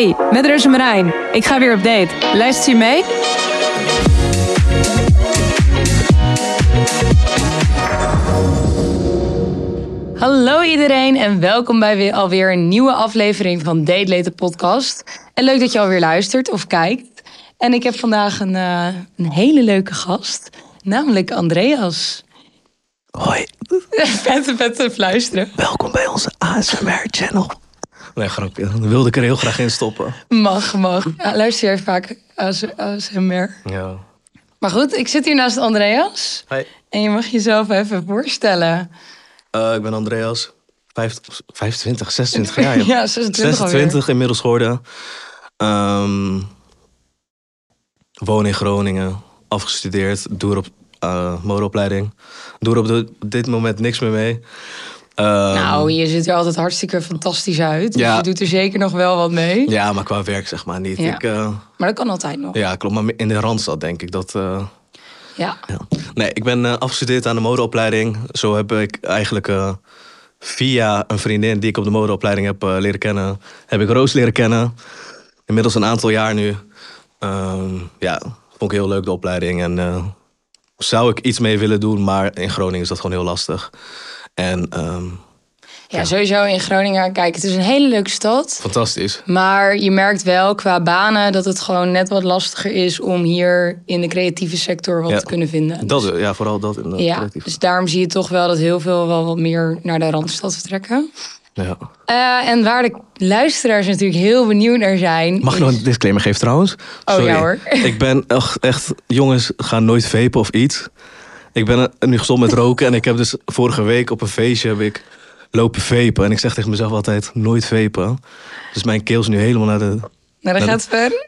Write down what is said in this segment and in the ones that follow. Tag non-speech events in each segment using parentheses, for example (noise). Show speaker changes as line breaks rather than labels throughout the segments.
Hey, met Rus en Marijn. Ik ga weer op date. Luistert u mee? Hallo iedereen en welkom bij weer, alweer een nieuwe aflevering van Date Later podcast. En leuk dat je alweer luistert of kijkt. En ik heb vandaag een, eh, een hele leuke gast, namelijk Andreas.
Hoi, (laughs)
Vette, vette fluisteren.
welkom bij onze ASMR-channel. Nee, grapje. Dan wilde ik er heel graag in stoppen.
Mag, mag. Ja, luister jij vaak als ASMR?
Ja.
Maar goed, ik zit hier naast Andreas.
Hi.
En je mag jezelf even voorstellen.
Eh, ik ben Andreas. Vijf- 25, 26 jaar. (laughs)
Ja, 26 alweer.
26 inmiddels geworden. Ehm, woon in Groningen. Afgestudeerd. Doe er op eh, modeopleiding. Doe er op de- dit moment niks meer mee. Ehm,
Nou, je ziet er altijd hartstikke fantastisch uit. Dus
Ja.
je doet er zeker nog wel wat mee.
Ja, maar qua werk zeg maar niet.
Ja.
Ik, eh,
Maar dat kan altijd nog.
ja, klopt. Maar in de Randstad denk ik dat... eh,
Ja.
Ja. Nee, ik ben eh, afgestudeerd aan de modeopleiding. Zo heb ik eigenlijk via een vriendin die ik op de modeopleiding heb leren kennen, heb ik Roos leren kennen. Inmiddels een aantal jaar nu. Ehm, ja, vond ik heel leuk de opleiding. En zou ik iets mee willen doen, maar in Groningen is dat gewoon heel lastig. En ehm,
ja, sowieso in Groningen. Kijk, het is een hele leuke stad.
fantastisch.
Maar je merkt wel qua banen dat het gewoon net wat lastiger is om hier in de creatieve sector wat
Ja.
te kunnen vinden.
Dat, ja, vooral dat in de
ja,
creatieve-
dus daarom zie je toch wel dat heel veel wel wat meer naar de Randstad vertrekken.
Ja.
Eh, en waar de luisteraars natuurlijk heel benieuwd naar zijn.
Mag ik nog een disclaimer geven trouwens?
Oh, ja, hoor.
Ik ben echt, echt, jongens, ga nooit vapen of iets. Ik ben nu gestopt met roken en ik heb dus vorige week op een feestje heb ik lopen vapen. En ik zeg tegen mezelf altijd, nooit vapen. Dus mijn keel is nu helemaal naar de...
Nou, dat
Naar
gaat ver.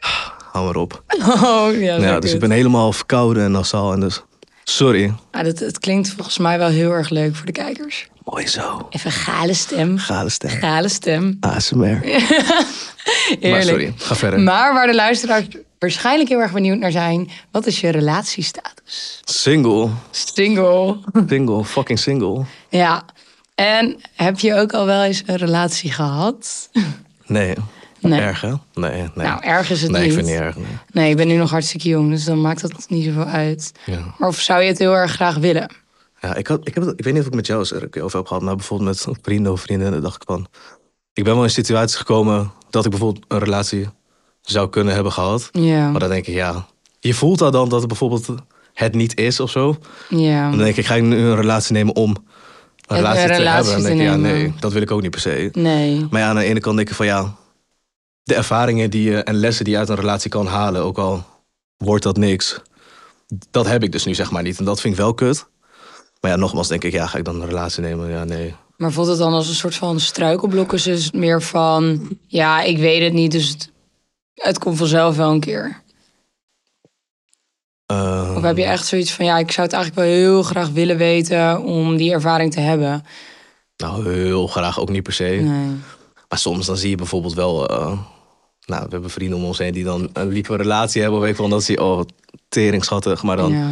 Hou maar op. (laughs)
Oh, ja,
Ja, dus ik ben helemaal verkouden en nasaal. En dus, sorry.
Ah, dat, het klinkt volgens mij wel heel erg leuk voor de kijkers.
Mooi zo.
Even gale stem.
Gale stem.
Gale stem.
ASMR. (laughs) Maar sorry, ga verder.
Maar waar de luisteraars waarschijnlijk heel erg benieuwd naar zijn... wat is je relatiestatus?
Single.
Single.
Single. Fucking single.
Ja. En heb je ook al wel eens een relatie gehad?
Nee.
Nee.
Erg, hè? Nee, nee.
Nou, erg is het
nee,
niet.
ik vind het niet erg. Nee.
Nee, ik ben nu nog hartstikke jong, dus dan maakt dat niet zoveel uit.
Ja.
Maar of zou je het heel erg graag willen?
Ja, ik, had, ik, heb, het- ik weet niet of ik met jou eens er over heb gehad, maar bijvoorbeeld met (laughs) vrienden of vriendinnen dacht ik van. Ik ben wel in situaties gekomen dat ik bijvoorbeeld een relatie zou kunnen hebben gehad. Maar dan denk ik, ja, je voelt al dan dat het bijvoorbeeld het niet is of zo.
Ja.
Dan denk ik, ga ik nu een relatie nemen om een
Een
relatie te hebben? Dan denk ik, ja, nee, dat wil ik ook niet per se.
Nee.
Maar ja, aan de ene kant denk ik van ja, de ervaringen die je en lessen die je uit een relatie kan halen, ook al wordt dat niks, dat heb ik dus nu zeg maar niet. En dat vind ik wel kut. Maar ja, nogmaals denk ik, ja, ga ik dan een relatie nemen? Ja, nee.
Maar voelt het dan als een soort van struikelblok? Is het meer van, ja, ik weet het niet, dus het, het komt vanzelf wel een keer.
Eh,
Of heb je echt zoiets van, ja, ik zou het eigenlijk wel heel graag willen weten om die ervaring te hebben?
Nou, heel graag ook niet per se.
Nee.
Maar soms dan zie je bijvoorbeeld wel, eh, nou, we hebben vrienden om ons heen die dan een lieve relatie hebben. Weet ik wel, dat zie je, oh, teringschattig. Maar dan,
Ja.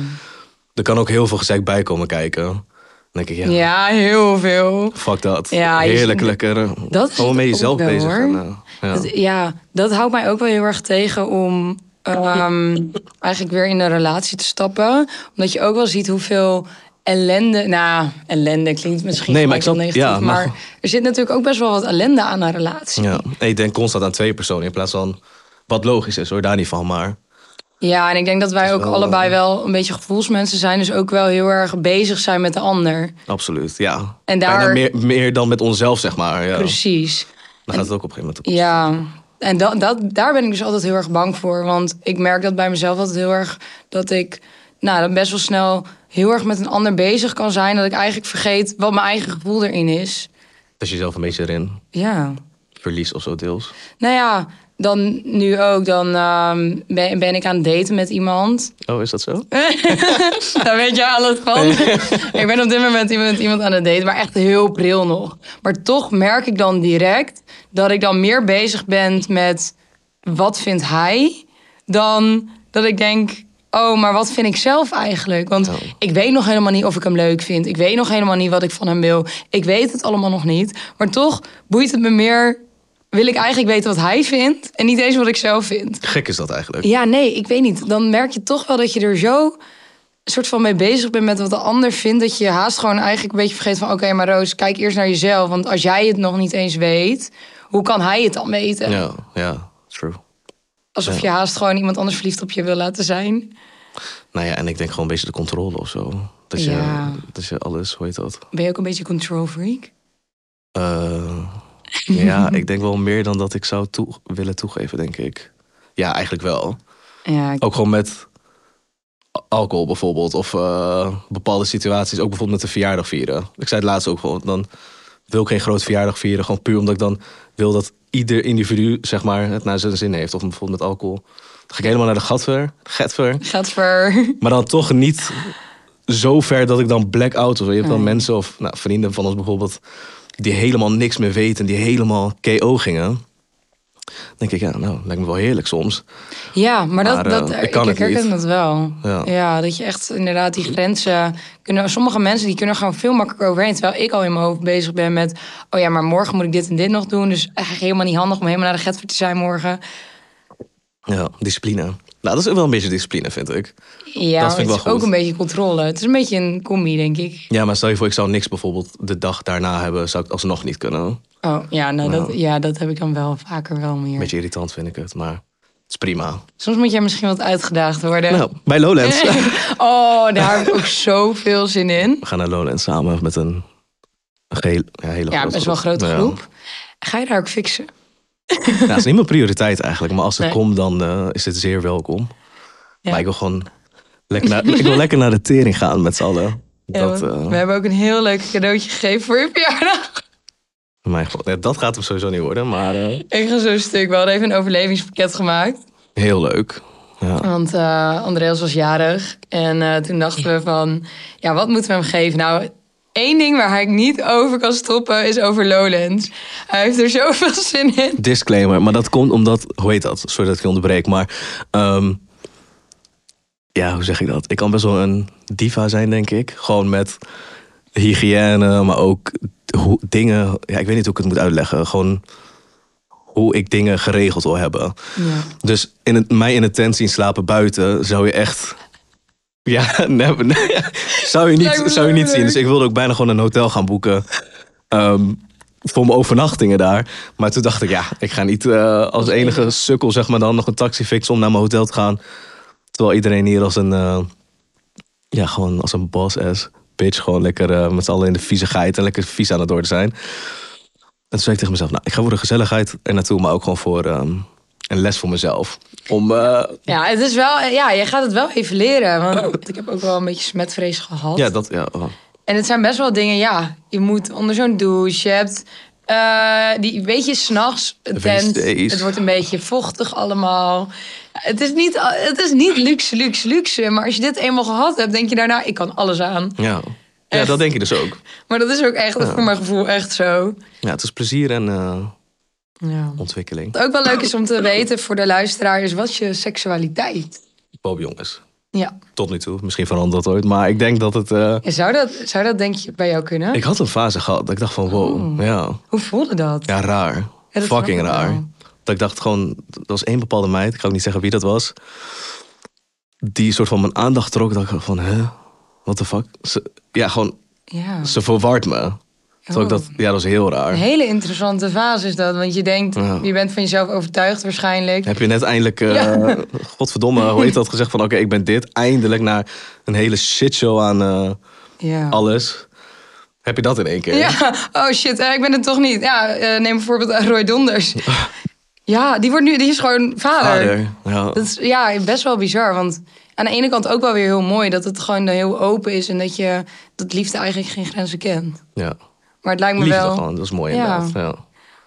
er kan ook heel veel gezeik bij komen kijken. Dan denk ik, ja,
ja, heel veel.
fuck dat.
Ja, je-
Heerlijk, lekker. eh,
Dat is
gewoon
ook
jezelf
wel,
bezig. En, eh, ja.
Dat, ja, dat houdt mij ook wel heel erg tegen om ehm, eigenlijk weer in een relatie te stappen. Omdat je ook wel ziet hoeveel ellende... Nou, ellende klinkt misschien
Nee, maar ik snap-
negatief.
ja,
maar
maar-
er zit natuurlijk ook best wel wat ellende aan een relatie.
Ja, en ik denk constant aan twee personen in plaats van wat logisch is hoor, daar niet van. Maar
Ja, en ik denk dat wij ook
wel,
allebei
eh,
wel een beetje gevoelsmensen zijn. Dus ook wel heel erg bezig zijn met de ander.
absoluut, ja.
En
Bijna meer, meer dan met onszelf, zeg maar. Ja.
Precies.
Dan gaat het ook op een gegeven moment. op.
Ja, en dat, dat, daar ben ik dus altijd heel erg bang voor. Want ik merk dat bij mezelf altijd heel erg dat ik nou, dan best wel snel heel erg met een ander bezig kan zijn. Dat ik eigenlijk vergeet wat mijn eigen gevoel erin is.
Dat je jezelf een beetje erin
Ja.
verliest of zo deels.
Nou ja, dan nu ook. Dan ehm, ben, ben ik aan het daten met iemand.
Oh, is dat zo? (laughs)
Daar weet je alles van. (laughs) ik ben op dit moment met iemand aan het daten, maar echt heel pril nog. Maar toch merk ik dan direct dat ik dan meer bezig ben met wat vindt hij, dan dat ik denk, oh, maar wat vind ik zelf eigenlijk? Want
Oh.
ik weet nog helemaal niet of ik hem leuk vind. Ik weet nog helemaal niet wat ik van hem wil. Ik weet het allemaal nog niet. Maar toch boeit het me meer wil ik eigenlijk weten wat hij vindt en niet eens wat ik zelf vind.
Gek is dat eigenlijk.
Ja, nee, ik weet niet. Dan merk je toch wel dat je er zo soort van mee bezig bent met wat de ander vindt, dat je haast gewoon eigenlijk een beetje vergeet van, oké, maar Roos, kijk eerst naar jezelf, want als jij het nog niet eens weet, hoe kan hij het dan weten?
Ja, ja, true.
Alsof je haast gewoon iemand anders verliefd op je wil laten zijn.
Nou ja, en ik denk gewoon een beetje de controle of zo. Dat je,
Ja.
dat je alles, hoe heet dat?
Ben je ook een beetje control freak?
Eh, ja, (laughs) ik denk wel meer dan dat ik zou toe, willen toegeven, denk ik. Ja, eigenlijk wel.
Ja, ik-
Ook gewoon met alcohol bijvoorbeeld. Of eh, bepaalde situaties. Ook bijvoorbeeld met een verjaardag vieren. Ik zei het laatst ook gewoon. Dan wil ik geen groot verjaardag vieren. Gewoon puur omdat ik dan wil dat ieder individu zeg maar, het naar zijn zin heeft. Of bijvoorbeeld met alcohol. Dan ga ik helemaal naar de gatver. Getver.
gaat ver. (laughs)
Maar dan toch niet zo ver dat ik dan black-out of Je hebt dan
Nee.
mensen of nou, vrienden van ons bijvoorbeeld... die helemaal niks meer weten. Die helemaal KO gingen. Denk ik, ja, nou, lijkt me wel heerlijk soms.
Ja, maar dat,
Maar, eh,
dat,
ik
ik,
het
herken dat wel.
Ja.
Ja. dat je echt inderdaad die grenzen kunnen. Sommige mensen die kunnen gewoon veel makkelijker overheen. Terwijl ik al in mijn hoofd bezig ben met, oh ja, maar morgen moet ik dit en dit nog doen. Dus eigenlijk helemaal niet handig om helemaal naar de Getver te zijn morgen.
Ja, discipline. Nou, dat is ook wel een beetje discipline, vind ik.
Ja,
Dat vind ik
het
wel
is ook een beetje controle. Het is een beetje een combi, denk ik.
Ja, maar stel je voor, ik zou niks bijvoorbeeld de dag daarna hebben, zou ik het alsnog niet kunnen.
Oh ja, nou,
Nou.
Dat, ja, dat heb ik dan wel vaker wel meer.
Een beetje irritant vind ik het, maar het is prima.
Soms moet jij misschien wat uitgedaagd worden.
Nou, bij Lowlands. (laughs)
Oh, daar heb ik ook zoveel zin in.
We gaan naar Lowlands samen met een, een geheel- ja, hele
Ja,
grote
best wel een grote
Ja.
groep. Ga je daar ook fixen?
Ja, (laughs) het is niet mijn prioriteit eigenlijk, maar als het
Nee.
komt, dan eh, is het zeer welkom.
Ja.
Maar ik wil gewoon lekker naar, ik wil lekker naar de tering gaan met z'n allen.
Ja,
Dat, eh,
We hebben ook een heel leuk cadeautje gegeven voor je verjaardag.
mijn god, dat gaat hem sowieso niet worden, maar eh,
Ik ga zo'n stuk. We hadden even een overlevingspakket gemaakt.
heel leuk. Ja.
Want eh Andreas was jarig. En toen dachten we van, ja, wat moeten we hem geven? Nou, één ding waar hij niet over kan stoppen is over Lowlands. Hij heeft er zoveel (laughs) zin in.
Disclaimer, maar dat komt omdat, hoe heet dat? Sorry dat ik je onderbreek, maar ehm, ja, hoe zeg ik dat? Ik kan best wel een diva zijn, denk ik. Gewoon met hygiëne, maar ook hoe, dingen. Ja, ik weet niet hoe ik het moet uitleggen. Gewoon hoe ik dingen geregeld wil hebben.
Ja.
Dus in het, mij in een tent zien slapen buiten zou je echt. Ja, (laughs) nee, nee, zou, je niet, zou je niet zien. Dus ik wilde ook bijna gewoon een hotel gaan boeken. ehm, voor mijn overnachtingen daar. Maar toen dacht ik, ja, ik ga niet eh, als enige sukkel zeg maar dan nog een taxi fixen om naar mijn hotel te gaan. Terwijl iedereen hier als een, eh, ja, gewoon als een boss ass bitch gewoon lekker eh, met z'n allen in de viezigheid en lekker vies aan het worden zijn. En toen zei ik tegen mezelf, nou, ik ga voor de gezelligheid er naartoe, maar ook gewoon voor ehm, een les voor mezelf. Om, eh,
ja, het is wel, ja, je gaat het wel even leren. Want ik heb ook wel een beetje smetvrees gehad.
ja, dat, ja, oh.
En het zijn best wel dingen, ja. Je moet onder zo'n douche, je hebt... eh, die, weet je, s'nachts tent, het wordt een beetje vochtig allemaal. Het is, niet, het is niet luxe, luxe, luxe. Maar als je dit eenmaal gehad hebt, denk je daarna... ik kan alles aan.
ja. ja, dat denk je dus ook.
Maar dat is ook echt, voor mijn gevoel, echt zo.
Ja, het is plezier en eh,
Ja.
ontwikkeling.
Wat ook wel leuk is om te weten voor de luisteraar... is wat is je seksualiteit?
Bob jongens,
Ja.
tot nu toe. Misschien verandert dat ooit, maar ik denk dat het... eh,
Ja, Zou dat, zou dat denk je bij jou kunnen?
ik had een fase gehad dat ik dacht van wow, ja,
Hoe voelde dat?
ja raar.
dat
Fucking raar.
wel.
Dat ik dacht gewoon, er was één bepaalde meid, ik ga ook niet zeggen wie dat was, die soort van mijn aandacht trok. Dat ik van, hè, what the fuck? Ze, ja, gewoon,
Ja.
ze verward me. Ik
Oh.
dat, ja, dat was heel raar.
Een hele interessante fase is dat. Want je denkt,
Ja.
je bent van jezelf overtuigd waarschijnlijk.
Heb je net eindelijk, eh,
Ja.
godverdomme, hoe heet dat, gezegd van oké, ik ben dit. Eindelijk naar een hele shitshow aan eh,
Ja.
alles. Heb je dat in één keer?
Ja, oh shit, eh, ik ben het toch niet. Ja, neem bijvoorbeeld Roy Donders. (laughs) Ja, die, wordt nu, die is gewoon vader.
Vader. Ja.
Dat is ja, best wel bizar. Want aan de ene kant ook wel weer heel mooi dat het gewoon heel open is. En dat je dat liefde eigenlijk geen grenzen kent.
ja.
Maar het lijkt me
Liefde
wel.
gewoon, dat is mooi
Ja.
inderdaad. Ja.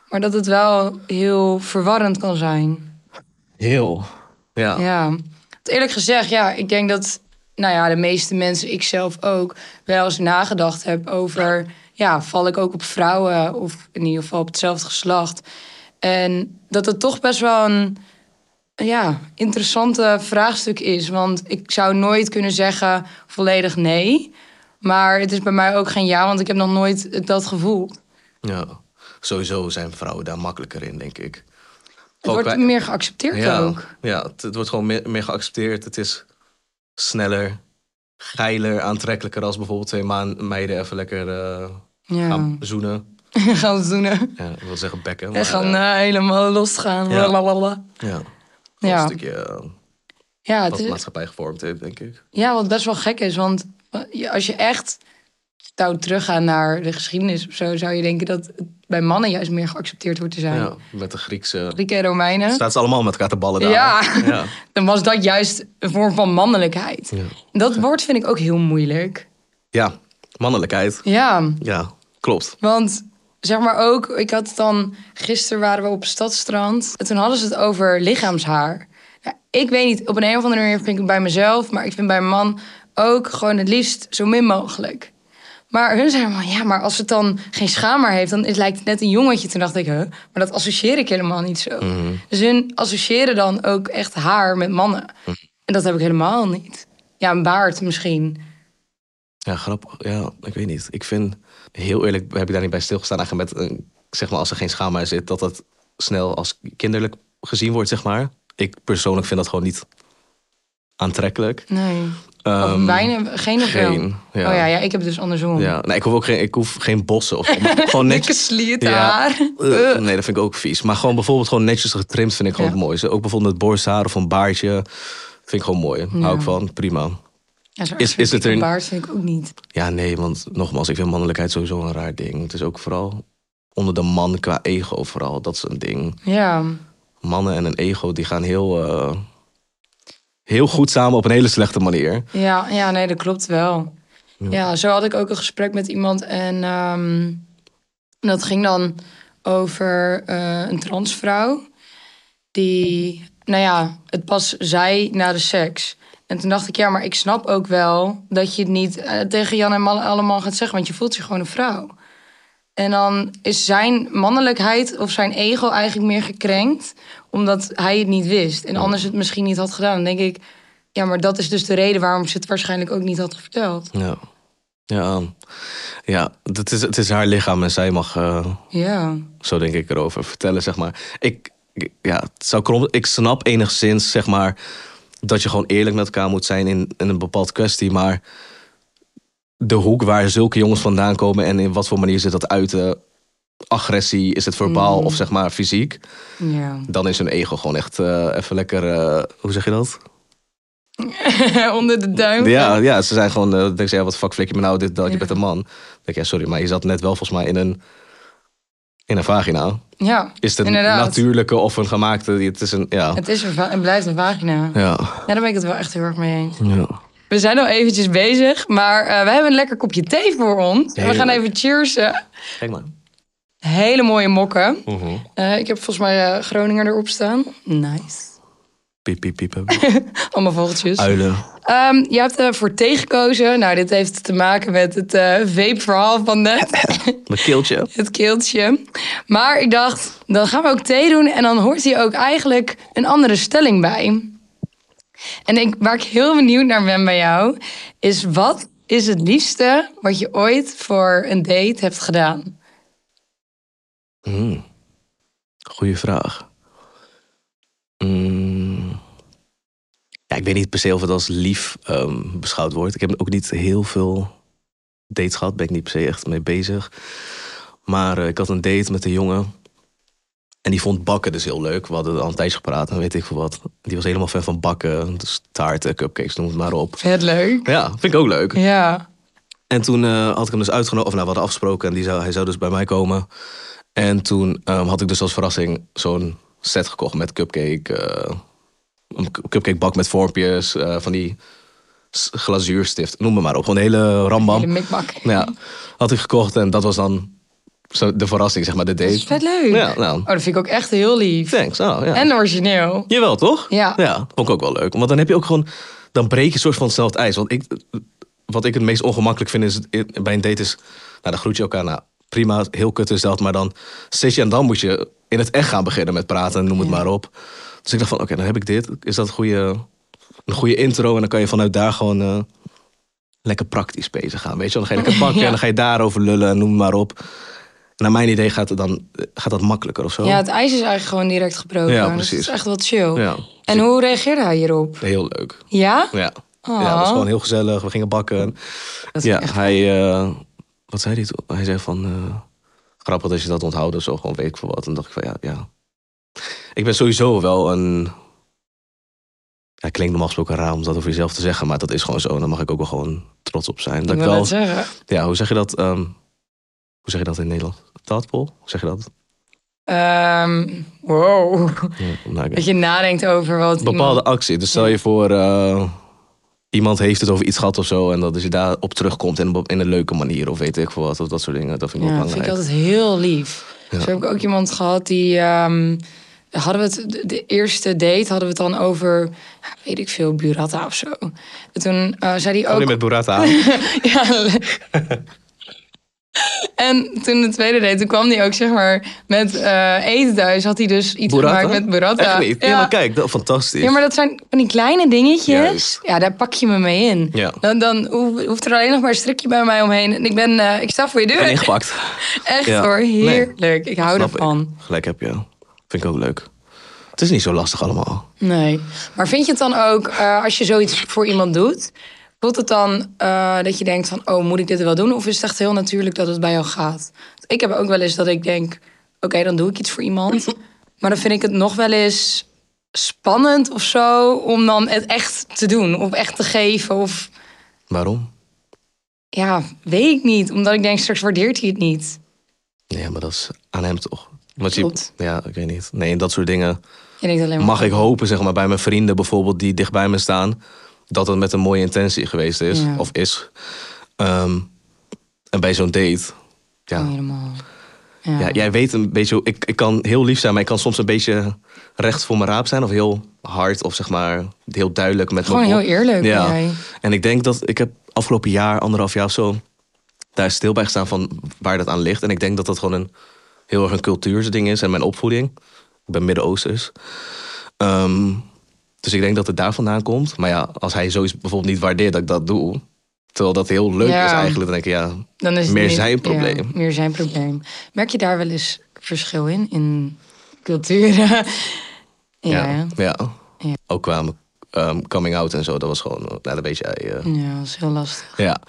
Maar dat het wel heel verwarrend kan zijn.
Heel. Ja.
Ja. Want Eerlijk gezegd, ja, ik denk dat, nou ja, de meeste mensen, ik zelf ook, wel eens nagedacht heb over, ja, val ik ook op vrouwen of in ieder geval op hetzelfde geslacht. En dat het toch best wel een, ja, interessante vraagstuk is. Want ik zou nooit kunnen zeggen volledig nee. Maar het is bij mij ook geen ja, want ik heb nog nooit dat gevoel.
ja. sowieso zijn vrouwen daar makkelijker in, denk ik.
Het
Ook
wordt meer geaccepteerd
ja,
ook.
Ja, het, het wordt gewoon meer, meer geaccepteerd. Het is sneller, geiler, aantrekkelijker als bijvoorbeeld twee maan, meiden even lekker eh,
Ja.
gaan zoenen. (laughs)
gaan doen.
Ja, ik wil zeggen bekken.
En gaan
eh,
eh, helemaal losgaan.
Ja.
Blablabla.
ja,
Ja.
een stukje
Ja, het
wat de
is,
maatschappij gevormd heeft, denk ik.
ja, wat best wel gek is. Want als je echt zou teruggaan naar de geschiedenis of zo... zou je denken dat het bij mannen juist meer geaccepteerd wordt te zijn.
Ja, met de Griekse...
Grieken en Romeinen.
Staat ze allemaal met elkaar te ballen daar.
Ja. (laughs)
ja.
Dan was dat juist een vorm van mannelijkheid.
Ja.
Dat woord vind ik ook heel moeilijk.
Ja, mannelijkheid.
Ja,
Ja, klopt.
want zeg maar ook, ik had het dan, gisteren waren we op het stadstrand. En toen hadden ze het over lichaamshaar. Ja, ik weet niet, op een, een of andere manier vind ik het bij mezelf, maar ik vind bij een man ook gewoon het liefst zo min mogelijk. Maar hun zeiden van, ja, maar als het dan geen schaamhaar heeft, dan is, lijkt het net een jongetje. Toen dacht ik, huh, maar dat associeer ik helemaal niet zo. Dus hun associëren dan ook echt haar met mannen. En dat heb ik helemaal niet. Ja, een baard misschien.
Ja, grappig. Ja, ik weet niet. Ik vind, heel eerlijk, heb ik daar niet bij stilgestaan. Eigenlijk met, een, zeg maar, als er geen schaamhaar zit, dat dat snel als kinderlijk gezien wordt, zeg maar. Ik persoonlijk vind dat gewoon niet aantrekkelijk.
Nee. Weinig, geen of wel?
geen, ja.
Oh ja, ja, ik heb het dus andersom.
Ja, nee, ik hoef ook geen, ik hoef geen bossen of gewoon (laughs)
Dikke
netjes. Ja.
haar.
Eh, nee, dat vind ik ook vies. Maar gewoon bijvoorbeeld gewoon netjes getrimd vind ik gewoon
Ja.
mooiste. Ook bijvoorbeeld met borsthaar of een baardje. Vind ik gewoon mooi. Hou ik van. Prima.
Ja, zo
Is- is het
ik een
er-
baard vind ik ook niet.
Ja, nee, want nogmaals, ik vind mannelijkheid sowieso een raar ding. Het is ook vooral onder de man qua ego vooral. Dat is een ding.
Ja.
Mannen en een ego, die gaan heel, eh, heel goed samen op een hele slechte manier.
Ja, ja, nee, dat klopt wel. Ja. zo had ik ook een gesprek met iemand en ehm, dat ging dan over eh, een transvrouw die, nou ja, het pas zei na de seks. En toen dacht ik, ja, maar ik snap ook wel dat je het niet eh, tegen Jan en allemaal gaat zeggen, want je voelt je gewoon een vrouw. En dan is zijn mannelijkheid of zijn ego eigenlijk meer gekrenkt, omdat hij het niet wist. En anders het misschien niet had gedaan. Dan denk ik, ja, maar dat is dus de reden waarom ze het waarschijnlijk ook niet had verteld.
Ja, ja, ja het, is, het is haar lichaam en zij mag, eh,
Ja,
zo denk ik erover, vertellen, zeg maar. Ik, ik- ja, het zou krom, ik snap enigszins, zeg maar, dat je gewoon eerlijk met elkaar moet zijn in, in een bepaald kwestie, maar de hoek waar zulke jongens vandaan komen en in wat voor manier ze dat uiten, agressie, is het verbaal of zeg maar fysiek,
ja.
dan is hun ego gewoon echt eh, even lekker, eh, hoe zeg je dat? (laughs)
Onder de duim.
Ja, ja, ze zijn gewoon, eh, dan denk ze, ja, wat fuck flik je me nou, dit, dat, je bent een man. Dan denk ik, ja, sorry, maar je zat net wel volgens mij in een, in een vagina.
Ja,
Is het een
inderdaad.
natuurlijke of een gemaakte? Het is een, ja.
Het is een blijft een vagina. Ja.
Ja.
daar ben ik het wel echt heel erg mee eens.
ja.
We zijn al eventjes bezig, maar eh, we hebben een lekker kopje thee voor ons. We gaan even cheersen.
Kijk maar.
Hele mooie mokken.
Mhm.
Eh, ik heb volgens mij eh, Groninger erop staan. Nice.
Piep, piep, piep. (laughs)
Allemaal vogeltjes.
Uilen.
Ehm, je hebt voor thee gekozen. Nou, dit heeft te maken met het vape-verhaal van net. (laughs)
Mijn keeltje. (laughs)
het keeltje. Maar ik dacht, dan gaan we ook thee doen. En dan hoort hier ook eigenlijk een andere stelling bij. En ik, waar ik heel benieuwd naar ben bij jou... is wat is het liefste wat je ooit voor een date hebt gedaan?
Mm. Goeie vraag. Mm. Ja, ik weet niet per se of het als lief ehm, beschouwd wordt. Ik heb ook niet heel veel dates gehad. Ben ik niet per se echt mee bezig. Maar eh, ik had een date met een jongen. En die vond bakken dus heel leuk. We hadden al een tijdje gepraat en weet ik veel wat. Die was helemaal fan van bakken. Dus taarten, cupcakes, noem het maar op.
Vet leuk.
Ja, vind ik ook leuk.
Ja.
En toen eh, had ik hem dus uitgenodigd, of nou, we hadden afgesproken en die zou, hij zou dus bij mij komen. En toen ehm, had ik dus als verrassing zo'n set gekocht met cupcake, eh, een cu- cupcake bak met vormpjes, eh, van die glazuurstift, noem me maar op. Gewoon een hele rambam.
Hele mikmak.
Ja, had ik gekocht en dat was dan zo de verrassing, zeg maar, de
Dat is
date.
vet leuk.
Ja, nou,
Oh, dat vind ik ook echt heel lief.
thanks. Oh, ja.
En origineel.
Jawel, toch?
Ja.
Ja, vond ik ook wel leuk. Want dan heb je ook gewoon... Dan breek je soort van snel het ijs. Want ik, wat ik het meest ongemakkelijk vind is, bij een date is... Nou, dan groet je elkaar. Nou, prima, heel kut is dat. Maar dan zit je en dan moet je in het echt gaan beginnen met praten. Noem het
Ja.
maar op. Dus ik dacht van, oké, dan heb ik dit. Is dat een goede, een goede intro? En dan kan je vanuit daar gewoon... eh, lekker praktisch bezig gaan, weet je wel. Dan ga je lekker (laughs) bakken
Ja.
en dan ga je daarover lullen en noem het maar op. naar mijn idee gaat, het dan, gaat dat makkelijker of zo.
Ja, het ijs is eigenlijk gewoon direct gebroken.
Ja,
Dat
precies.
is echt wel chill.
Ja.
En hoe reageerde hij hierop?
Heel leuk.
Ja?
Ja.
Oh.
ja, het was gewoon heel gezellig. We gingen bakken.
Dat
Ja, hij... eh, wat zei hij toen? Hij zei van... eh, grappig dat je dat onthoudt of zo. Gewoon weet ik veel wat. En dacht ik van ja, ja. Ik ben sowieso wel een... Ja, klinkt normaal gesproken raar om dat over jezelf te zeggen. Maar dat is gewoon zo. En daar mag ik ook wel gewoon trots op zijn. Dat
Ik
wel...
zeggen.
Ja, hoe zeg je dat? ehm, hoe zeg je dat in Nederland? Taatpol? Hoe zeg je dat?
Ehm, wow.
Ja, nou,
Dat je nadenkt over wat
bepaalde
iemand-
actie. Dus stel je voor, eh, iemand heeft het over iets gehad of zo. En dat je daarop terugkomt in, een- in een leuke manier. Of weet ik veel wat. Of dat soort dingen. Dat vind ik wel
Ja, dat vind ik
belangrijk.
altijd heel lief.
Ja.
Zo heb ik ook iemand gehad die... ehm, hadden we het, de, eerste date hadden we het dan over, weet ik veel, burrata of zo. En toen eh, zei hij
Ook niet met burrata. (laughs)
Ja, En toen de tweede date, toen kwam hij ook zeg maar met eh, eten thuis. Had hij dus iets
Burrata?
gemaakt met burrata.
Ja, maar kijk, dat, fantastisch.
Ja, maar dat zijn van die kleine dingetjes.
Juist.
Ja, daar pak je me mee in.
Ja.
Dan, dan hoef- hoeft er alleen nog maar een strikje bij mij omheen. En ik ben, eh, ik sta voor je
Ik ben
deur.
ingepakt. (laughs)
Echt
Ja.
hoor,
Nee.
heerlijk. Ik hou
Snap
ervan.
ik. Gelijk heb je. Vind ik ook leuk. Het is niet zo lastig allemaal.
Nee. Maar vind je het dan ook, eh, als je zoiets voor iemand doet... voelt het dan eh, dat je denkt van... oh, moet ik dit wel doen? Of is het echt heel natuurlijk dat het bij jou gaat? Ik heb ook wel eens dat ik denk... oké, dan doe ik iets voor iemand. (laughs) Maar dan vind ik het nog wel eens spannend of zo... om dan het echt te doen. Of echt te geven. Of
Waarom?
ja, weet ik niet. Omdat ik denk, straks waardeert hij het niet.
Nee, maar dat is aan hem toch. Want je, ja, ik weet niet. Nee, dat soort dingen
Je denkt alleen maar...
mag ik hopen, zeg maar, bij mijn vrienden bijvoorbeeld die dicht bij me staan, dat het met een mooie intentie geweest is
Ja.
of is. Ehm, en bij zo'n date, ja,
Oh, helemaal. Ja.
ja, jij weet een beetje, ik, ik kan heel lief zijn, maar ik kan soms een beetje recht voor mijn raap zijn of heel hard of zeg maar heel duidelijk met
Gewoon heel eerlijk
Ja.
jij.
En ik denk dat ik heb afgelopen jaar, anderhalf jaar of zo, daar stil bij gestaan van waar dat aan ligt. En ik denk dat dat gewoon een heel erg een cultuursding is en mijn opvoeding. Ik ben Midden-Oosters. Ehm, dus ik denk dat het daar vandaan komt. Maar ja, als hij zoiets bijvoorbeeld niet waardeert dat ik dat doe, terwijl dat heel leuk
Ja.
is eigenlijk, dan denk ik ja,
Dan is het
Meer
niet-
zijn probleem.
Ja, meer zijn probleem. Merk je daar wel eens verschil in? In culturen? (laughs) ja,
ja.
ja.
Ook qua ehm, coming out en zo, dat was gewoon, nou, dat weet jij. eh,
Ja, dat is heel lastig.
Ja.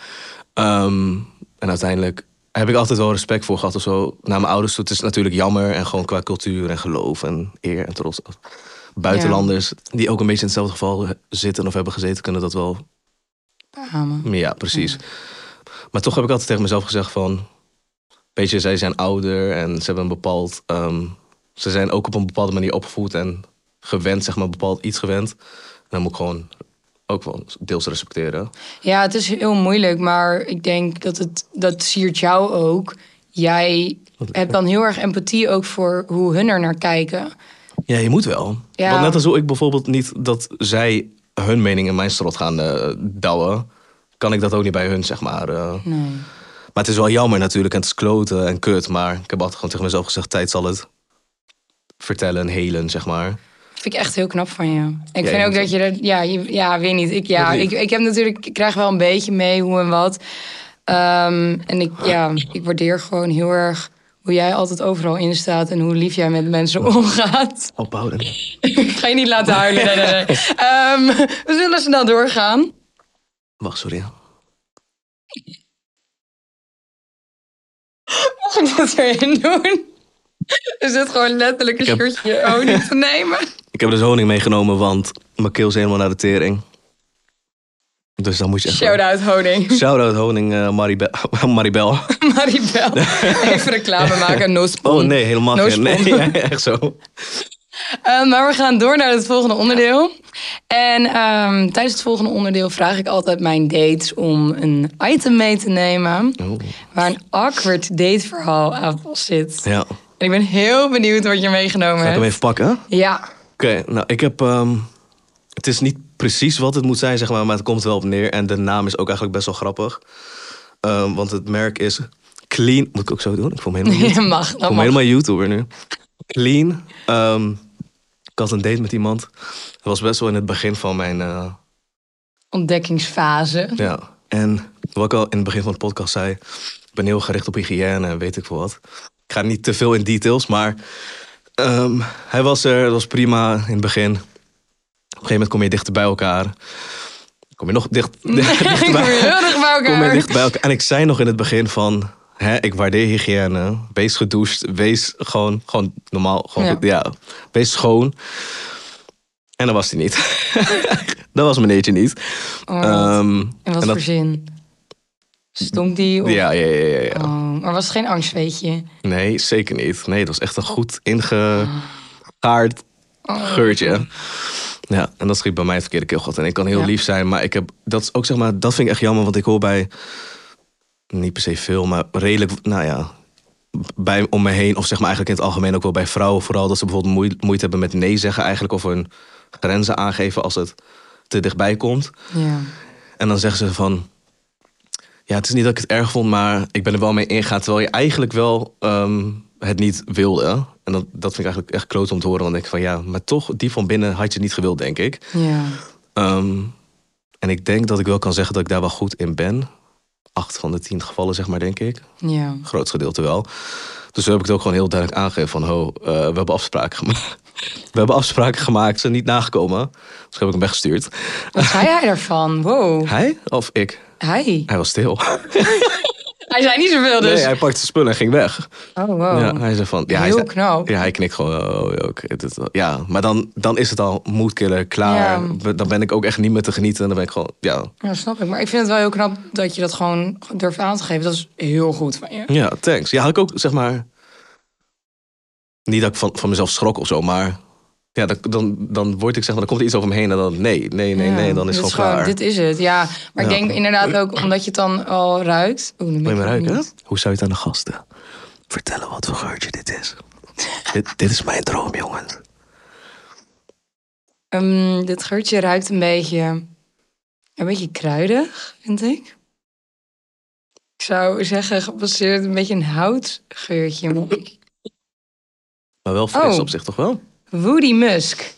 Ehm, en uiteindelijk heb ik altijd wel respect voor gehad of zo. Naar mijn ouders toe. Het is natuurlijk jammer. En gewoon qua cultuur en geloof en eer en trots. Buitenlanders die ook een beetje in hetzelfde geval zitten of hebben gezeten, kunnen dat wel. Ja, precies. Maar toch heb ik altijd tegen mezelf gezegd van... Weet je, zij zijn ouder en ze hebben een bepaald... ehm, ze zijn ook op een bepaalde manier opgevoed en gewend, zeg maar, bepaald iets gewend. En dan moet ik gewoon ook wel deels respecteren.
Ja, het is heel moeilijk, maar ik denk dat het dat siert jou ook. Jij hebt dan heel erg empathie ook voor hoe hun er naar kijken.
Ja, je moet wel.
Ja.
Want net als hoe ik bijvoorbeeld niet dat zij hun mening in mijn strot gaan eh douwen, kan ik dat ook niet bij hun, zeg maar. eh.
Nee.
Maar het is wel jammer natuurlijk en het is kloten en kut. Maar ik heb altijd gewoon tegen mezelf gezegd, tijd zal het vertellen en helen, zeg maar.
Vind ik echt heel knap van je. Ik
Ja,
vind
je
ook dat je. Ja, je, ja weet niet. Ik, ja, ik, ik heb natuurlijk... Ik krijg wel een beetje mee hoe en wat. Ehm, en ik, ja, ik waardeer gewoon heel erg hoe jij altijd overal in staat... en hoe lief jij met mensen omgaat.
Ophouden.
ik ga je niet laten huilen. Nee, nee, nee. Ehm, we zullen snel doorgaan.
Wacht, sorry. (laughs)
Mag ik dat erin doen? Is dit gewoon letterlijk een
heb-
shirtje honing te nemen?
Ik heb dus honing meegenomen, want mijn keel is helemaal naar de tering. Dus dan moet je echt...
Shout-out honing. (laughs)
Shout-out honing eh, Maribel. (laughs) Maribel. (laughs)
Maribel. Even reclame maken. No spon.
Oh nee, helemaal
No
geen. Nee, ja, echt zo.
Eh, maar we gaan door naar het volgende onderdeel. En ehm, tijdens het volgende onderdeel vraag ik altijd mijn dates om een item mee te nemen.
Oh,
Waar een awkward dateverhaal aan vast zit.
ja.
En ik ben heel benieuwd wat je meegenomen
Ga ik hem
hebt.
even pakken?
Ja.
Oké, nou ik heb. ehm, het is niet precies wat het moet zijn, zeg maar, maar het komt wel op neer. En de naam is ook eigenlijk best wel grappig. Ehm, want het merk is Clean. Moet ik ook zo doen? Ik voel me helemaal, (laughs)
Je mag,
ik voel me helemaal YouTuber nu. Clean. Ehm, ik had een date met iemand. Het was best wel in het begin van mijn. eh,
Ontdekkingsfase.
ja. En wat ik al in het begin van de podcast zei. Ik ben heel gericht op hygiëne en weet ik veel wat. ik ga niet te veel in details, maar ehm, hij was er, dat was prima in het begin. Op een gegeven moment kom je dichter bij elkaar. Kom je nog dicht, (laughs) (laughs) dichter bij,
elkaar. (laughs)
kom je dicht bij elkaar. En ik zei nog in het begin van, hè, ik waardeer hygiëne. Wees gedoucht, wees gewoon, gewoon normaal, gewoon,
Ja.
wees schoon. En dat was hij niet. dat was meneertje niet.
Oh,
Ehm,
en wat
en
voor zin? Stonk die? Of...
ja, ja, ja, ja, ja.
Oh, maar was het geen angstweetje?
Nee, zeker niet. Nee, het was echt een goed ingegaard geurtje. Ja, en dat schiet bij mij het verkeerde keelgat. En ik kan heel
Ja.
lief zijn, maar ik heb dat is ook zeg maar, dat vind ik echt jammer, want ik hoor bij niet per se veel, maar redelijk, nou ja, bij om me heen of zeg maar eigenlijk in het algemeen ook wel bij vrouwen vooral dat ze bijvoorbeeld moe- moeite hebben met nee zeggen eigenlijk of hun grenzen aangeven als het te dichtbij komt.
Ja.
En dan zeggen ze van... Ja, het is niet dat ik het erg vond, maar ik ben er wel mee ingegaan. Terwijl je eigenlijk wel ehm, het niet wilde. En dat, dat vind ik eigenlijk echt kloot om te horen. Want dan denk ik van ja, maar toch, die van binnen had je niet gewild, denk ik.
Ja.
Ehm, en ik denk dat ik wel kan zeggen dat ik daar wel goed in ben. Acht van de tien gevallen, zeg maar, denk ik.
Ja.
Groot gedeelte wel. Dus zo heb ik het ook gewoon heel duidelijk aangegeven van... Ho, eh, we hebben afspraken gemaakt. (laughs) We hebben afspraken gemaakt, ze zijn niet nagekomen. Dus heb ik hem weggestuurd.
Wat zei hij daarvan? Wow.
Hij of ik?
Hij.
Hij was stil. (laughs)
Hij zei niet zoveel dus.
Nee, hij pakte zijn spullen en ging weg.
Oh, wow.
Ja, hij zei van... Ja, hij
Heel
zei-
knap.
Ja, hij knikt gewoon. Oh, ja, dit maar dan, dan is het al moedkiller, klaar.
Ja.
Dan ben ik ook echt niet meer te genieten. En dan ben ik gewoon... Ja,
Ja, snap ik. Maar ik vind het wel heel knap dat je dat gewoon durft aan te geven. Dat is heel goed van je.
ja thanks. Ja, had ik ook, zeg maar... Niet dat ik van, van mezelf schrok of zo, maar... Ja, dan, dan, dan word ik zeg maar... Dan komt er iets over me heen en dan... Nee, nee, nee,
Ja,
nee. Dan is het gewoon klaar.
Dit is het, ja. Maar ik denk inderdaad ook omdat je het dan al ruikt. Oeh, dan
je
ik
ruiken?
niet.
Hoe zou je het aan de gasten vertellen wat voor geurtje dit is? (laughs) dit, dit is mijn droom, jongens.
Ehm, dit geurtje ruikt een beetje, een beetje kruidig, vind ik. Ik zou zeggen gebaseerd een beetje een houtgeurtje. Maar
wel fris
Oh.
op zich, toch wel?
Woody Musk.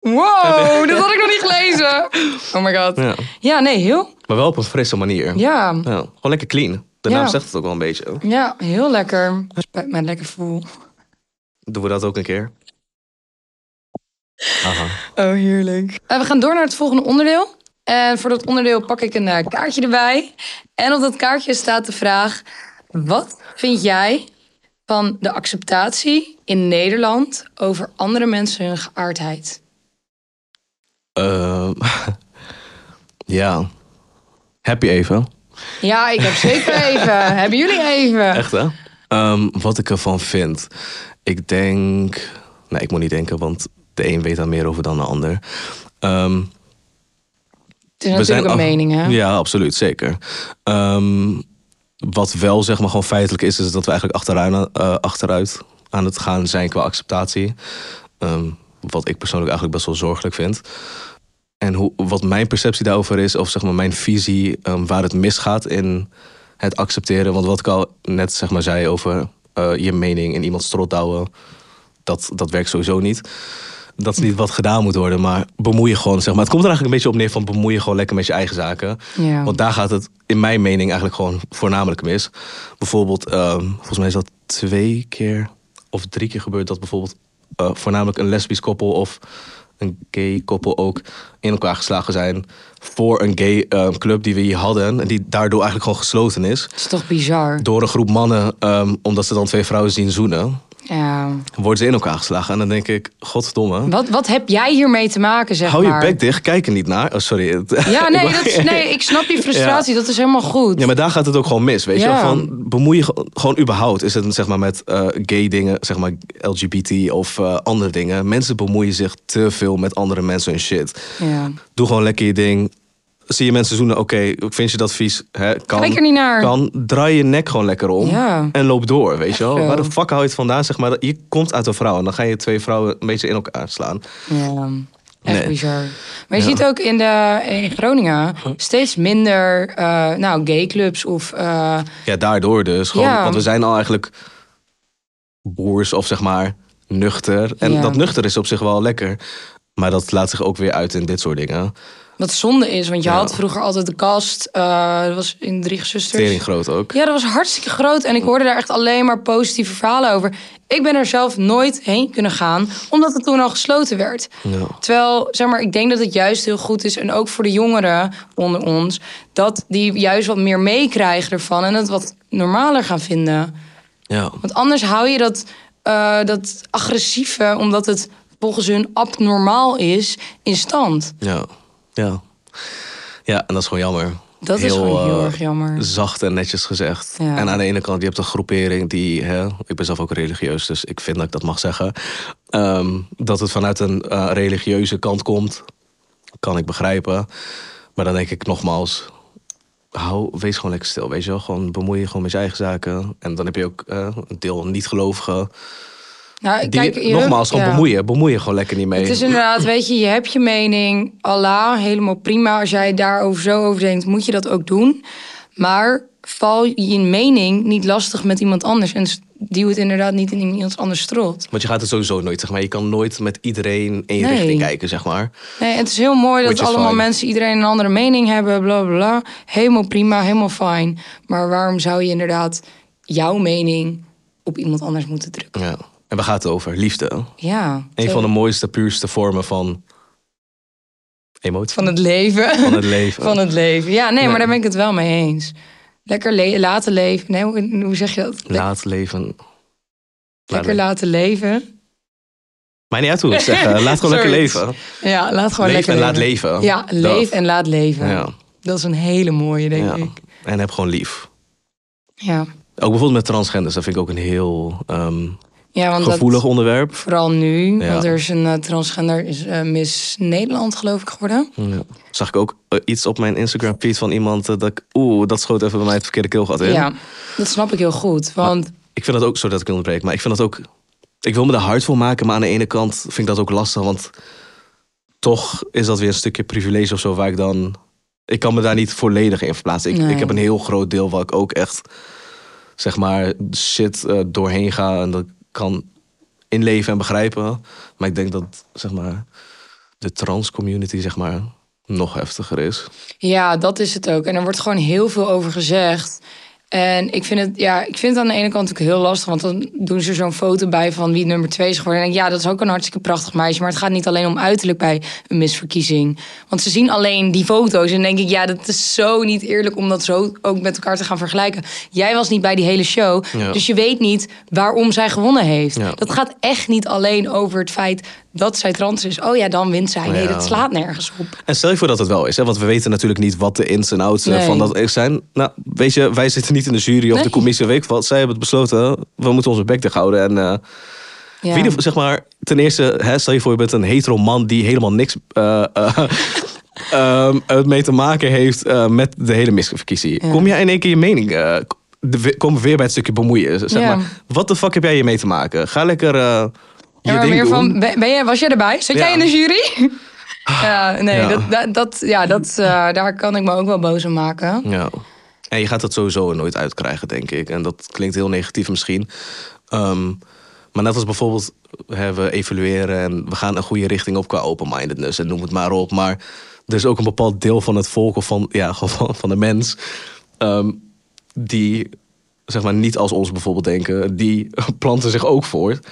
Wow, dat had ik nog niet gelezen. Oh my god.
Ja.
Ja, nee, heel.
Maar wel op een frisse manier.
Ja,
Ja, gewoon lekker clean. De
Ja.
naam zegt het ook wel een beetje.
ja heel lekker. Spijt me lekker voel.
Doen we dat ook een keer? Aha.
Oh, heerlijk. we gaan door naar het volgende onderdeel. En voor dat onderdeel pak ik een eh, kaartje erbij. En op dat kaartje staat de vraag: wat vind jij van de acceptatie in Nederland over andere mensen hun geaardheid?
Ehm, (laughs) ja. Happy even.
Ja, ik heb zeker (laughs) even. Hebben jullie even?
Echt hè? Ehm, wat ik ervan vind. Ik denk... Nee, ik moet niet denken, want de een weet daar meer over dan de ander. Ehm,
Het is natuurlijk een
af-
mening, hè?
Ja, absoluut, zeker. Ehm, wat wel zeg maar gewoon feitelijk is, is dat we eigenlijk achteruit, eh, achteruit aan het gaan zijn qua acceptatie. Ehm, wat ik persoonlijk eigenlijk best wel zorgelijk vind. En hoe, wat mijn perceptie daarover is, of zeg maar mijn visie ehm, waar het misgaat in het accepteren. Want wat ik al net zeg maar zei over eh, je mening in iemands strot douwen, dat, dat werkt sowieso niet. Dat is niet wat gedaan moet worden, maar bemoei je gewoon. Zeg maar. Het komt er eigenlijk een beetje op neer van bemoei je gewoon lekker met je eigen zaken.
Ja.
Want daar gaat het in mijn mening eigenlijk gewoon voornamelijk mis. Bijvoorbeeld, ehm, volgens mij is dat twee keer of drie keer gebeurd dat bijvoorbeeld eh, voornamelijk een lesbisch koppel of een gay koppel ook in elkaar geslagen zijn voor een gay eh, club die we hier hadden en die daardoor eigenlijk gewoon gesloten is
Het is toch bizar?
door een groep mannen ehm, omdat ze dan twee vrouwen zien zoenen
Ja.
worden ze in elkaar geslagen en dan denk ik godverdomme
Wat, wat heb jij hiermee te maken, zeg
hou je
maar?
bek dicht kijk er niet naar oh sorry (laughs)
Ja, nee,
Ik-
dat is, nee, ik snap je (laughs) frustratie. Dat is helemaal goed.
Ja, maar daar gaat het ook gewoon mis, weet je
Ja.
Van, bemoei je ge- gewoon überhaupt. Is het zeg maar met eh, gay dingen, zeg maar LGBT of eh, andere dingen. Mensen bemoeien zich te veel met andere mensen en shit.
Ja.
Doe gewoon lekker je ding. Zie je mensen zoenen, oké, vind je dat vies? Hè, kan,
Kijk er niet naar.
Kan, draai je nek gewoon lekker om
Ja.
en loop door, weet je wel? Waar de fuck hou je het vandaan, zeg maar? Je komt uit een vrouw en dan ga je twee vrouwen een beetje in elkaar slaan.
Ja, echt
Nee.
bizar. Maar je
Ja.
ziet ook in, de, in Groningen steeds minder eh nou, gayclubs of... eh,
Ja, daardoor dus. Gewoon,
Ja.
Want we zijn al eigenlijk boers of zeg maar nuchter. En
Ja.
dat nuchter is op zich wel lekker. Maar dat laat zich ook weer uit in dit soort dingen.
Wat zonde is, want je
Ja.
had vroeger altijd de kast. eh, dat was in Drie Zusters.
Tering groot ook.
Ja, dat was hartstikke groot. En ik hoorde daar echt alleen maar positieve verhalen over. Ik ben er zelf nooit heen kunnen gaan, omdat het toen al gesloten werd.
Ja.
Terwijl, zeg maar, ik denk dat het juist heel goed is. En ook voor de jongeren onder ons. Dat die juist wat meer meekrijgen ervan. En het wat normaler gaan vinden.
Ja.
Want anders hou je dat, eh, dat agressieve, omdat het volgens hun abnormaal is, in stand.
Ja. Ja. Ja, en dat is gewoon jammer.
Dat is gewoon heel
eh,
erg jammer.
Zacht en netjes gezegd.
Ja.
En aan de ene kant, je hebt een groepering die... Hè, ik ben zelf ook religieus, dus ik vind dat ik dat mag zeggen. ehm, dat het vanuit een eh, religieuze kant komt, kan ik begrijpen. Maar dan denk ik nogmaals... Hou, wees gewoon lekker stil, weet je wel. Gewoon bemoei je gewoon met je eigen zaken. En dan heb je ook eh, een deel niet-gelovigen.
Nou,
Die,
kijk, je-
nogmaals, gewoon
ja.
bemoeien. Bemoei je gewoon lekker niet mee.
Het is inderdaad, weet je, je hebt je mening. Allah, helemaal prima. Als jij daarover zo over denkt, moet je dat ook doen. Maar val je mening niet lastig met iemand anders. En duw het inderdaad niet in iemand anders strot.
Want je gaat het sowieso nooit, zeg maar. Je kan nooit met iedereen één
Nee.
richting kijken, zeg maar.
Nee, het is heel mooi dat
Which
allemaal
fine.
mensen, iedereen een andere mening hebben, bla bla bla. Helemaal prima, helemaal fijn. Maar waarom zou je inderdaad jouw mening op iemand anders moeten drukken?
Ja. En waar gaat het over? Liefde.
Ja.
Een van de mooiste, puurste vormen van emotie.
Van het leven.
Van het leven. (laughs)
Van het leven. Ja, nee,
Nee.
maar daar ben ik het wel mee eens. Lekker le- laten leven. Nee, hoe, hoe zeg je dat?
Laat leven. Laat
lekker
le-
laten leven.
Maakt niet uit hoe we het (laughs) zeggen. Laat gewoon lekker leven.
Ja, laat gewoon
Leef
lekker
en laat
leven.
leven.
Ja, leef en laat leven.
Ja.
Dat is een hele mooie, denk
Ja.
ik.
En heb gewoon lief.
Ja,
Ook bijvoorbeeld met transgenders. Dat vind ik ook een heel ehm,
ja want
gevoelig
dat,
onderwerp.
vooral nu.
Ja.
Want er is een eh, transgender, is eh, Miss Nederland geloof ik geworden.
Ja. Zag ik ook eh, iets op mijn Instagram feed van iemand dat ik... Oeh, dat schoot even bij mij het verkeerde keelgat in.
Ja, dat snap ik heel goed. Want
Ik vind dat ook, zo dat ik onderbreek, maar ik vind dat ook... Ik wil me er hard voor maken, maar aan de ene kant vind ik dat ook lastig. Want toch is dat weer een stukje privilege of zo waar ik dan... Ik kan me daar niet volledig in verplaatsen. Ik,
Nee.
ik heb een heel groot deel waar ik ook echt, zeg maar, shit doorheen ga. En dat kan inleven en begrijpen. Maar ik denk dat, zeg maar, de trans community, zeg maar, nog heftiger is.
Ja, dat is het ook. En er wordt gewoon heel veel over gezegd. En ik vind het, ja, ik vind het aan de ene kant ook heel lastig. Want dan doen ze zo'n foto bij van wie nummer twee is geworden. En ik denk, ja, dat is ook een hartstikke prachtig meisje. Maar het gaat niet alleen om uiterlijk bij een misverkiezing. Want ze zien alleen die foto's. En denk ik, ja, dat is zo niet eerlijk om dat zo ook met elkaar te gaan vergelijken. Jij was niet bij die hele show.
Ja.
Dus je weet niet waarom zij gewonnen heeft.
Ja.
Dat gaat echt niet alleen over het feit dat zij trans is. Oh ja, dan wint zij. Nee,
Ja.
dat slaat nergens op.
En stel je voor dat het wel is, hè? want we weten natuurlijk niet wat de ins en outs eh,
Nee.
van dat is zijn. Nou, weet je, wij zitten niet in de jury of
Nee.
de commissie, weet ik wat. Zij hebben het besloten, we moeten onze bek dicht houden. En eh,
Ja.
wie de- zeg maar, ten eerste, hè, stel je voor je bent een hetero man die helemaal niks (laughs) ehm, het mee te maken heeft met de hele misverkiezing.
Ja.
Kom jij in één keer je mening, de- kom weer bij het stukje bemoeien. Zeg maar, wat de fuck heb jij je mee te maken? Ga lekker je ding
meer
doen.
van, ben, jij, was jij erbij? Zat
Ja.
jij in de jury? (laughs) ja, nee. Dat, dat, dat, ja, dat, eh, daar kan ik me ook wel boos om maken.
Ja. En je gaat dat sowieso nooit uitkrijgen, denk ik. En dat klinkt heel negatief misschien. Ehm, maar net als bijvoorbeeld, hè, we evalueren en we gaan een goede richting op qua open-mindedness en noem het maar op. Maar er is ook een bepaald deel van het volk of van, ja, (laughs) van, van de mens ehm, die zeg maar niet als ons bijvoorbeeld denken, die (laughs) planten zich ook voort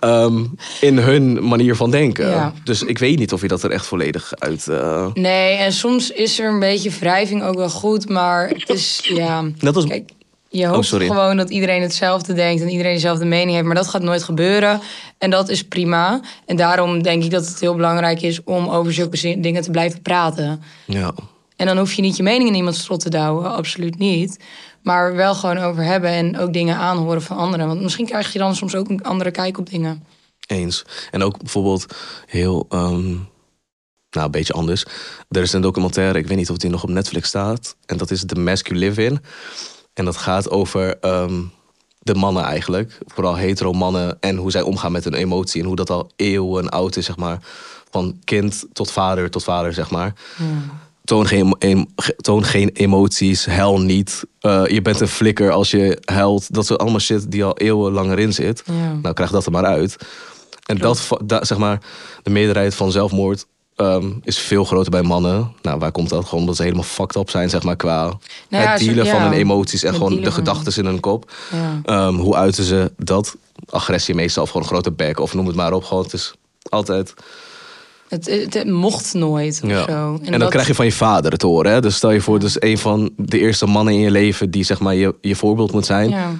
ehm, in hun manier van denken.
Ja.
Dus ik weet niet of je dat er echt volledig uit. eh,
Nee, en soms is er een beetje wrijving ook wel goed, maar het is, ja...
Net als
Kijk, je hoopt
Oh, sorry.
gewoon dat iedereen hetzelfde denkt en iedereen dezelfde mening heeft, maar dat gaat nooit gebeuren. En dat is prima. En daarom denk ik dat het heel belangrijk is om over zulke dingen te blijven praten.
ja.
En dan hoef je niet je mening in iemands strot te douwen, absoluut niet. Maar wel gewoon over hebben en ook dingen aanhoren van anderen. Want misschien krijg je dan soms ook een andere kijk op dingen.
Eens. En ook bijvoorbeeld heel, ehm, nou een beetje anders. Er is een documentaire, ik weet niet of die nog op Netflix staat. En dat is The Mask You Live In. En dat gaat over ehm, de mannen eigenlijk. Vooral hetero mannen en hoe zij omgaan met hun emotie. En hoe dat al eeuwen oud is, zeg maar. Van kind tot vader tot vader, zeg maar. Toon geen, em- toon geen emoties, huil niet. Eh, je bent een flikker als je huilt. Dat soort allemaal shit die al eeuwenlang erin zit.
Ja.
Nou, krijg dat er maar uit. En dat, da- zeg maar, de meerderheid van zelfmoord ehm, is veel groter bij mannen. Nou, waar komt dat? Gewoon omdat ze helemaal fucked up zijn, zeg maar, qua
Nou ja,
het dealen van
ja,
hun emoties en
het
gewoon de gedachten in hun kop.
Ja.
Ehm, hoe uiten ze dat? Agressie meestal, of gewoon een grote bek, of noem het maar op. Gewoon, het is altijd...
Het, het, het mocht nooit of
Ja.
zo.
En, dan krijg je van je vader het horen. Hè? Dus stel je voor, dus een van de eerste mannen in je leven die zeg maar je, je voorbeeld moet zijn.
Ja.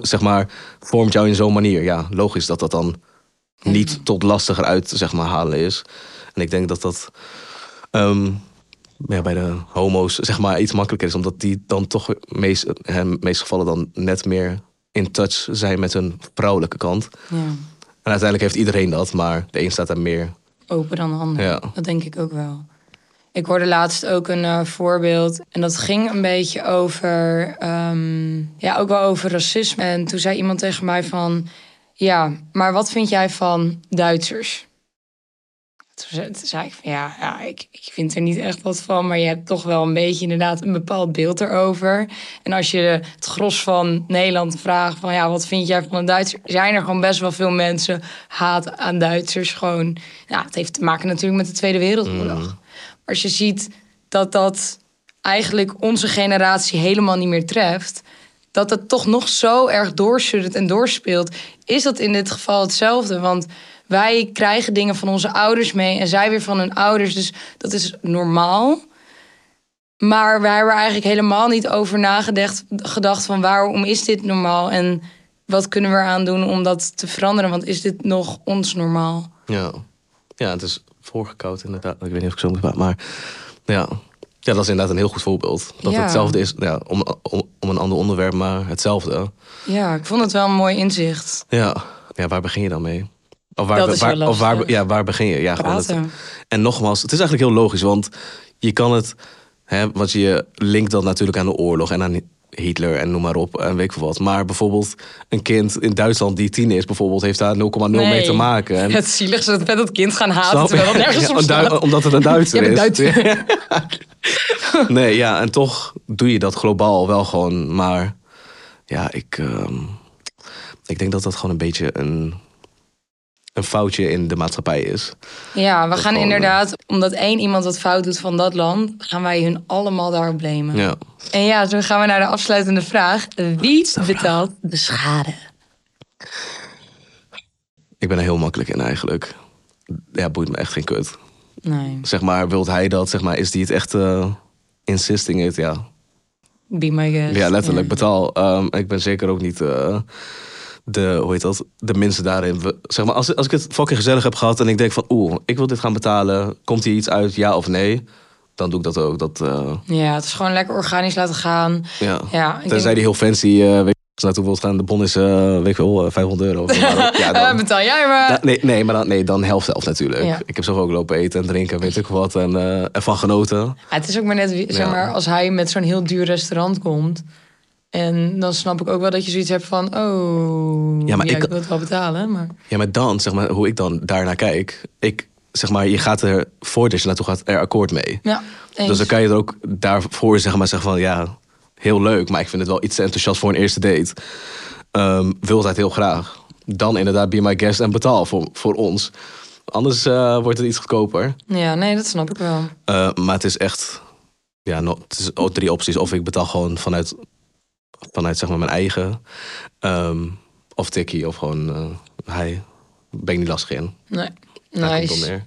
Zeg maar, vormt jou in zo'n manier. Ja, logisch dat dat dan niet tot lastiger uit zeg maar, halen is. En ik denk dat dat ehm, ja, bij de homo's zeg maar, iets makkelijker is. Omdat die dan toch meest, hè, meeste gevallen dan net meer in touch zijn met hun vrouwelijke kant.
ja.
En uiteindelijk heeft iedereen dat, maar de een staat er meer.
Open dan de ander.
Ja.
Dat denk ik ook wel. Ik hoorde laatst ook een eh, voorbeeld. En dat ging een beetje over... ehm, ja, ook wel over racisme. En toen zei iemand tegen mij van... Ja, maar wat vind jij van Duitsers? Toen zei, ik van ja, ja ik, ik vind er niet echt wat van. Maar je hebt toch wel een beetje inderdaad een bepaald beeld erover. En als je het gros van Nederland vraagt van ja, wat vind jij van een Duitser? Zijn er gewoon best wel veel mensen haat aan Duitsers. Gewoon, ja, het heeft te maken natuurlijk met de Tweede Wereldoorlog. Maar als je ziet dat dat eigenlijk onze generatie helemaal niet meer treft dat het toch nog zo erg doorsuddert en doorspeelt, is dat in dit geval hetzelfde. Want wij krijgen dingen van onze ouders mee en zij weer van hun ouders. Dus dat is normaal. Maar wij hebben eigenlijk helemaal niet over nagedacht gedacht van waarom is dit normaal en wat kunnen we eraan doen om dat te veranderen? Want is dit nog ons normaal?
Ja, ja het is voorgekoud inderdaad. Ik weet niet of ik zo moet praten, maar ja. ja, dat is inderdaad een heel goed voorbeeld. Dat
Ja.
het hetzelfde is, ja, om, om, om een ander onderwerp, maar hetzelfde.
Ja, ik vond het wel een mooi inzicht.
Ja, ja waar begin je dan mee? Of waar,
Dat
waar, of ja, waar begin je? Ja, gewoon het-
Praten.
en nogmaals, het is eigenlijk heel logisch, want je kan het, hè, want je linkt dat natuurlijk aan de oorlog en aan Hitler en noem maar op en weet ik veel wat. Maar bijvoorbeeld een kind in Duitsland die tien is, bijvoorbeeld, heeft daar 0,0 mee te maken. En,
Het zieligste is dat met dat kind gaan haten terwijl dat nergens
omdat-
staat.
Omdat het een Duitser (laughs) is.
Duitser. (laughs)
nee, ja, en toch doe je dat globaal wel gewoon. Maar ja, ik, ehm, ik denk dat dat gewoon een beetje een, een foutje in de maatschappij is.
Ja, we gaan
gewoon,
inderdaad, omdat één iemand wat fout doet van dat land, gaan wij hun allemaal daarop blamen.
Ja.
En ja, zo gaan we naar de afsluitende vraag. Wie betaalt de schade?
Ik ben er heel makkelijk in eigenlijk. Ja, boeit me echt geen kut.
Nee,
Zeg maar, wilt hij dat? Zeg maar, is die het echt eh, insisting it? Ja,
be my guest.
ja letterlijk, betaal. Ehm, ik ben zeker ook niet eh, de, hoe heet dat, de minste daarin. We- Zeg maar, als, als ik het fucking gezellig heb gehad en ik denk van, oeh, ik wil dit gaan betalen. Komt hier iets uit, ja of nee? Dan doe ik dat ook. Dat, eh,
Ja, het is gewoon lekker organisch laten gaan.
ja.
Ja,
Tenzij
denk-
die heel fancy, eh weet je, naartoe wilt gaan. De bon is, eh, weet ik wel, eh, 500 euro. of (laughs) ja, dan,
betaal jij maar.
Nee, nee, maar dan, nee, dan helft zelf natuurlijk.
Ja.
Ik heb zelf ook lopen eten en drinken, weet ik wat. En ervan genoten.
Ja, het is ook maar net, zeg
Ja.
maar, als hij met zo'n heel duur restaurant komt. En dan snap ik ook wel dat je zoiets hebt van, oh,
Ja,
ja,
maar
ik,
ik-
wil het wel betalen. Maar
Ja, maar dan, zeg maar, hoe ik dan daarnaar kijk. Ik, zeg maar, je gaat er, voordat je naartoe gaat, er akkoord mee.
ja, eens.
Dus dan kan je er ook daarvoor zeg maar, zeggen van, ja, heel leuk. Maar ik vind het wel iets te enthousiast voor een eerste date. Ehm wil het heel graag. Dan inderdaad, be my guest en betaal voor, voor ons. Anders eh, wordt het iets goedkoper.
Ja, nee, dat snap ik wel.
Eh, maar het is echt, ja, no, het is ook drie opties. Of ik betaal gewoon vanuit, vanuit zeg maar mijn eigen. ehm, of tikkie, of gewoon, eh hij, ben ik niet lastig in.
Nee,
op
nice.
neer.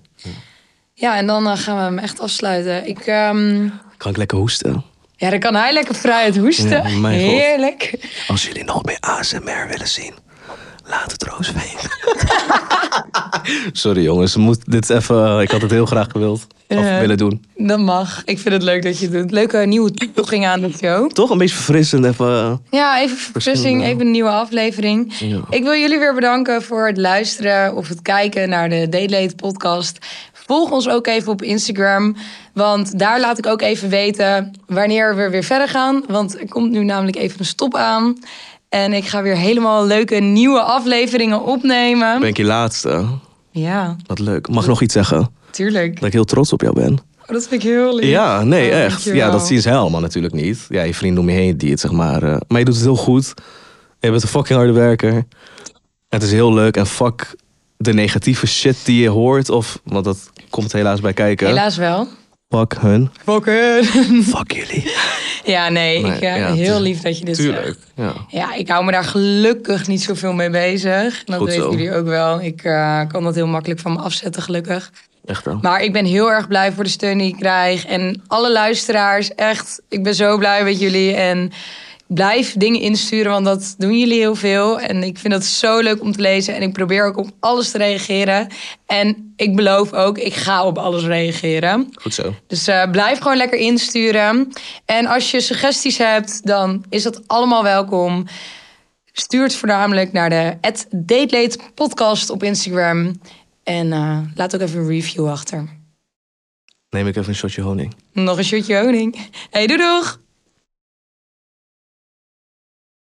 Ja, en dan eh, gaan we hem echt afsluiten. Ik, ehm,
Kan ik lekker hoesten?
ja, dan kan hij lekker vrij het hoesten.
Ja.
Heerlijk.
Als jullie nog meer ASMR willen zien, laat het Roos weten. (laughs) Sorry jongens, moet dit even, ik had het heel graag gewild. Of willen doen.
Dat mag. Ik vind het leuk dat je het doet. Leuke nieuwe toevoeging aan de show.
Toch een beetje verfrissend even.
Ja, even verfrissing, even een nieuwe aflevering.
Ja.
Ik wil jullie weer bedanken voor het luisteren of het kijken naar de Date podcast. Volg ons ook even op Instagram, want daar laat ik ook even weten wanneer we weer verder gaan. Want er komt nu namelijk even een stop aan. En ik ga weer helemaal leuke nieuwe afleveringen opnemen.
Ben ik je laatste?
Ja,
Wat leuk. Mag ik nog iets zeggen?
tuurlijk.
Dat ik heel trots op jou ben.
Oh, dat vind ik heel lief.
Ja, nee,
Oh,
echt.
dankjewel.
Ja, dat zien ze helemaal natuurlijk niet. Ja, je vrienden om je heen die het zeg maar... eh, maar je doet het heel goed. Je bent een fucking harde werker. Het is heel leuk. En fuck de negatieve shit die je hoort. Of, want dat komt helaas bij kijken.
Helaas wel.
Fuck hun.
Fokken.
Fuck jullie. (laughs)
Ja, nee,
Nee,
ik, eh,
ja,
heel lief dat je dit zegt.
Tuurlijk. Ja.
Ja, ik hou me daar gelukkig niet zoveel mee bezig. Dat weten jullie ook wel. Ik eh, kan dat heel makkelijk van me afzetten, gelukkig.
Echt wel.
Maar ik ben heel erg blij voor de steun die ik krijg. En alle luisteraars, echt, ik ben zo blij met jullie. En blijf dingen insturen, want dat doen jullie heel veel. En ik vind dat zo leuk om te lezen. En ik probeer ook op alles te reageren. En ik beloof ook, ik ga op alles reageren.
Goed zo.
Dus eh, blijf gewoon lekker insturen. En als je suggesties hebt, dan is dat allemaal welkom. Stuur het voornamelijk naar de Datelate podcast op Instagram. En eh, laat ook even een review achter.
Neem ik even een shotje honing.
Nog een shotje honing. Hey, doei doeg!